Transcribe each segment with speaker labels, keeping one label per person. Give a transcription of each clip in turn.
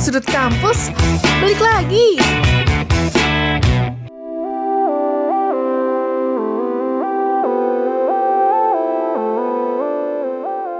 Speaker 1: Sudut kampus, balik lagi.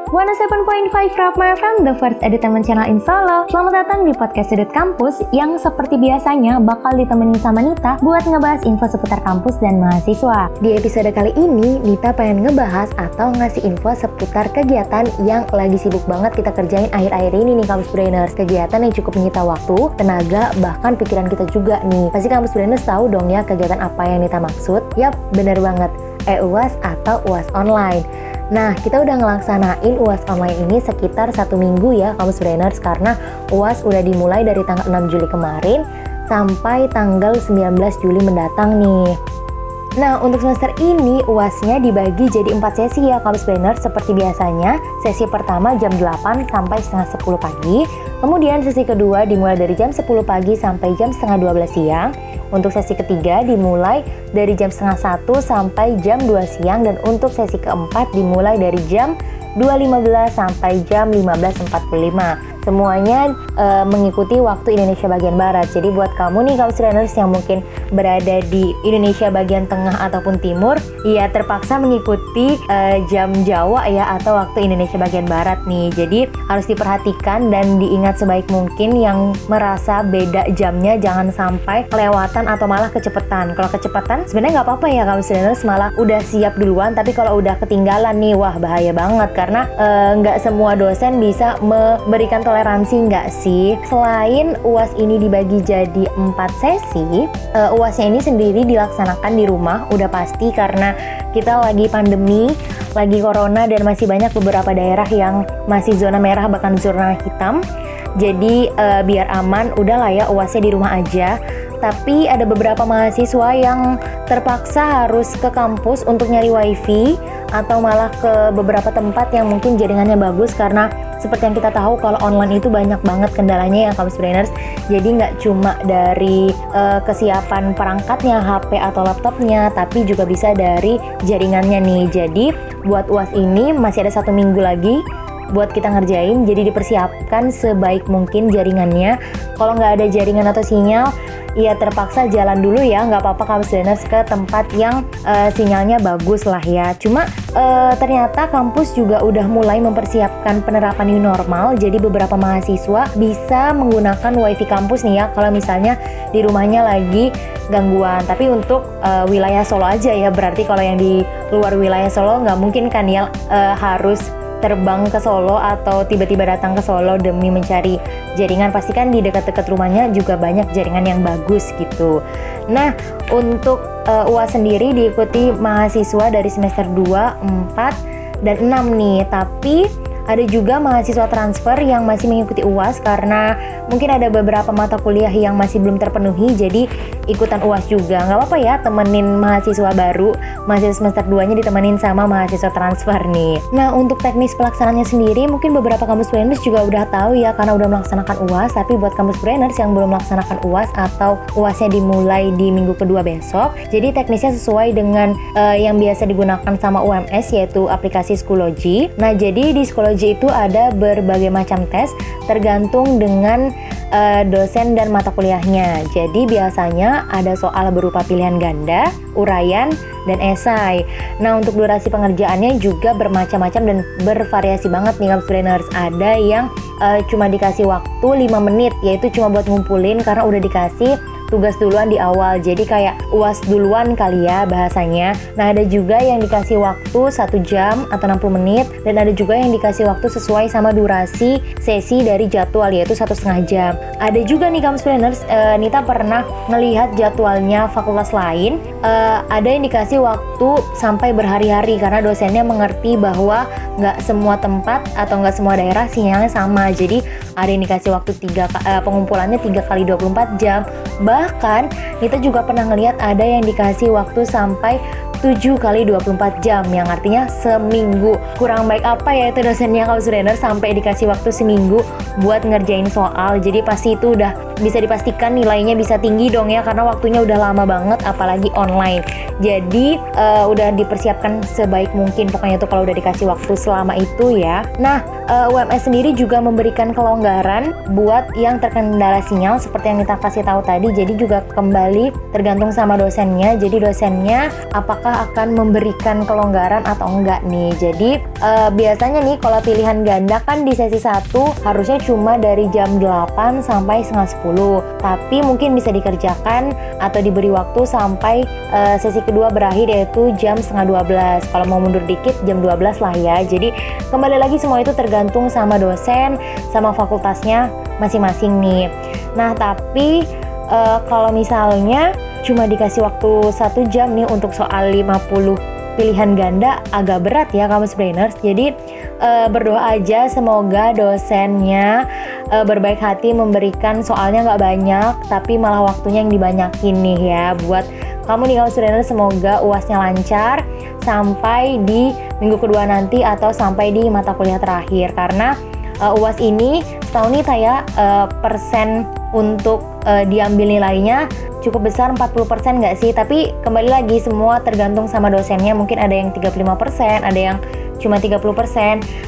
Speaker 2: 107.5 Rapma from the first edutainment channel in Solo. Selamat datang di podcast Sudut Kampus yang seperti biasanya bakal ditemenin sama Nita buat ngebahas info seputar kampus dan mahasiswa. Di episode kali ini, Nita pengen ngebahas atau ngasih info seputar kegiatan yang lagi sibuk banget kita kerjain akhir-akhir ini nih Kampus Brainers. Kegiatan yang cukup menyita waktu, tenaga, bahkan pikiran kita juga nih. Pasti Kampus Brainers tahu dong ya kegiatan apa yang Nita maksud? Yap, bener banget. E-UAS atau UAS online. Nah, kita udah ngelaksanain UAS online ini sekitar satu minggu ya kampus brainers karena UAS udah dimulai dari tanggal 6 Juli kemarin sampai tanggal 19 Juli mendatang nih. Nah, untuk semester ini UASnya dibagi jadi 4 sesi ya kampus brainers seperti biasanya. Sesi pertama jam 8 sampai setengah 10 pagi, kemudian sesi kedua dimulai dari jam 10 pagi sampai jam setengah 12 siang. Untuk sesi ketiga dimulai dari jam setengah satu sampai jam 2 siang dan untuk sesi keempat dimulai dari jam 2.15 sampai jam 15.45 semuanya uh, mengikuti waktu Indonesia bagian barat. Jadi buat kamu nih kaum trainers yang mungkin berada di Indonesia bagian tengah ataupun timur, ya terpaksa mengikuti uh, jam Jawa ya atau waktu Indonesia bagian barat nih. Jadi harus diperhatikan dan diingat sebaik mungkin yang merasa beda jamnya jangan sampai kelewatan atau malah kecepatan. Kalau kecepatan sebenarnya nggak apa-apa ya kaum trainers malah udah siap duluan tapi kalau udah ketinggalan nih wah bahaya banget karena eh, nggak uh, semua dosen bisa memberikan toleransi toleransi nggak sih? Selain UAS ini dibagi jadi empat sesi, uh, UASnya ini sendiri dilaksanakan di rumah, udah pasti karena kita lagi pandemi, lagi corona dan masih banyak beberapa daerah yang masih zona merah bahkan zona hitam. Jadi uh, biar aman, udahlah ya UASnya di rumah aja tapi ada beberapa mahasiswa yang terpaksa harus ke kampus untuk nyari wifi atau malah ke beberapa tempat yang mungkin jaringannya bagus karena seperti yang kita tahu kalau online itu banyak banget kendalanya ya kampus brainers jadi nggak cuma dari uh, kesiapan perangkatnya HP atau laptopnya tapi juga bisa dari jaringannya nih. Jadi buat uas ini masih ada satu minggu lagi buat kita ngerjain. Jadi dipersiapkan sebaik mungkin jaringannya. Kalau nggak ada jaringan atau sinyal ya terpaksa jalan dulu ya. Nggak apa-apa kampus Deners ke tempat yang uh, sinyalnya bagus lah ya. Cuma uh, ternyata kampus juga udah mulai mempersiapkan penerapan new normal. Jadi beberapa mahasiswa bisa menggunakan wifi kampus nih ya. Kalau misalnya di rumahnya lagi gangguan. Tapi untuk uh, wilayah Solo aja ya. Berarti kalau yang di luar wilayah Solo nggak mungkin kan ya uh, harus terbang ke Solo atau tiba-tiba datang ke Solo demi mencari jaringan pasti kan di dekat-dekat rumahnya juga banyak jaringan yang bagus gitu. Nah, untuk uh, UAS sendiri diikuti mahasiswa dari semester 2, 4 dan 6 nih, tapi ada juga mahasiswa transfer yang masih mengikuti UAS karena mungkin ada beberapa mata kuliah yang masih belum terpenuhi jadi ikutan UAS juga. Nggak apa-apa ya temenin mahasiswa baru, mahasiswa semester 2-nya ditemenin sama mahasiswa transfer nih. Nah, untuk teknis pelaksanaannya sendiri mungkin beberapa kampus brainers juga udah tahu ya karena udah melaksanakan UAS, tapi buat kampus brainers yang belum melaksanakan UAS atau UASnya dimulai di minggu kedua besok, jadi teknisnya sesuai dengan uh, yang biasa digunakan sama UMS yaitu aplikasi Schoology. Nah, jadi di Schoology itu ada berbagai macam tes tergantung dengan uh, dosen dan mata kuliahnya. Jadi biasanya ada soal berupa pilihan ganda, uraian, dan esai. Nah untuk durasi pengerjaannya juga bermacam-macam dan bervariasi banget nih trainers. Ada yang uh, cuma dikasih waktu 5 menit, yaitu cuma buat ngumpulin karena udah dikasih tugas duluan di awal. Jadi kayak uas duluan kali ya bahasanya. Nah ada juga yang dikasih waktu satu jam atau 60 menit. Dan ada juga yang dikasih waktu sesuai sama durasi sesi dari jadwal yaitu satu setengah jam. Ada juga nih kamu planners uh, Nita pernah ngelihat jadwalnya fakultas lain. Uh, ada yang dikasih waktu sampai berhari-hari karena dosennya mengerti bahwa nggak semua tempat atau nggak semua daerah sinyalnya sama. Jadi ada yang dikasih waktu tiga uh, pengumpulannya tiga kali 24 jam. Bahkan kita juga pernah ngelihat ada yang dikasih waktu sampai 7 kali 24 jam yang artinya seminggu. Kurang baik apa ya itu dosennya kalau Brainer sampai dikasih waktu seminggu buat ngerjain soal. Jadi pasti itu udah bisa dipastikan nilainya bisa tinggi dong ya karena waktunya udah lama banget apalagi online. Jadi uh, udah dipersiapkan sebaik mungkin pokoknya tuh kalau udah dikasih waktu selama itu ya. Nah, uh, eh, UMS sendiri juga memberikan kelonggaran buat yang terkendala sinyal seperti yang kita kasih tahu tadi. Jadi juga kembali tergantung sama dosennya. Jadi dosennya apakah akan memberikan kelonggaran atau enggak nih. Jadi uh, biasanya nih kalau pilihan ganda kan di sesi 1 harusnya cuma dari jam 8 sampai setengah 10. Tapi mungkin bisa dikerjakan atau diberi waktu sampai uh, sesi kedua berakhir yaitu jam setengah 12 kalau mau mundur dikit jam 12 lah ya jadi kembali lagi semua itu tergantung sama dosen sama fakultasnya masing-masing nih nah tapi uh, kalau misalnya cuma dikasih waktu satu jam nih untuk soal 50 pilihan ganda agak berat ya kamu brainers. Jadi uh, berdoa aja semoga dosennya uh, berbaik hati memberikan soalnya nggak banyak, tapi malah waktunya yang dibanyakin nih ya buat kamu nih kamu student semoga uasnya lancar sampai di minggu kedua nanti atau sampai di mata kuliah terakhir karena uh, uas ini setahun ini saya uh, persen untuk uh, diambil nilainya cukup besar 40% nggak sih? Tapi kembali lagi semua tergantung sama dosennya. Mungkin ada yang 35% ada yang cuma 30%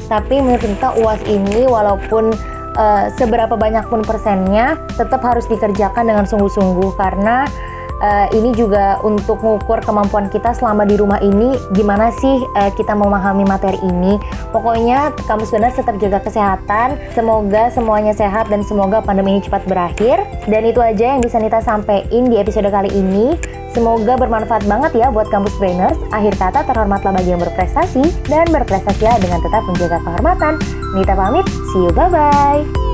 Speaker 2: tapi menurut kita uas ini walaupun uh, seberapa banyak pun persennya tetap harus dikerjakan dengan sungguh-sungguh. Karena uh, ini juga untuk mengukur kemampuan kita selama di rumah ini gimana sih uh, kita memahami materi ini. Pokoknya kamu sebenarnya tetap jaga kesehatan. Semoga semuanya sehat dan semoga pandemi ini cepat berakhir. Dan itu aja yang bisa Nita sampaikan di episode kali ini. Semoga bermanfaat banget ya buat kampus brainers. Akhir kata terhormatlah bagi yang berprestasi dan berprestasilah dengan tetap menjaga kehormatan. Nita pamit, see you bye bye.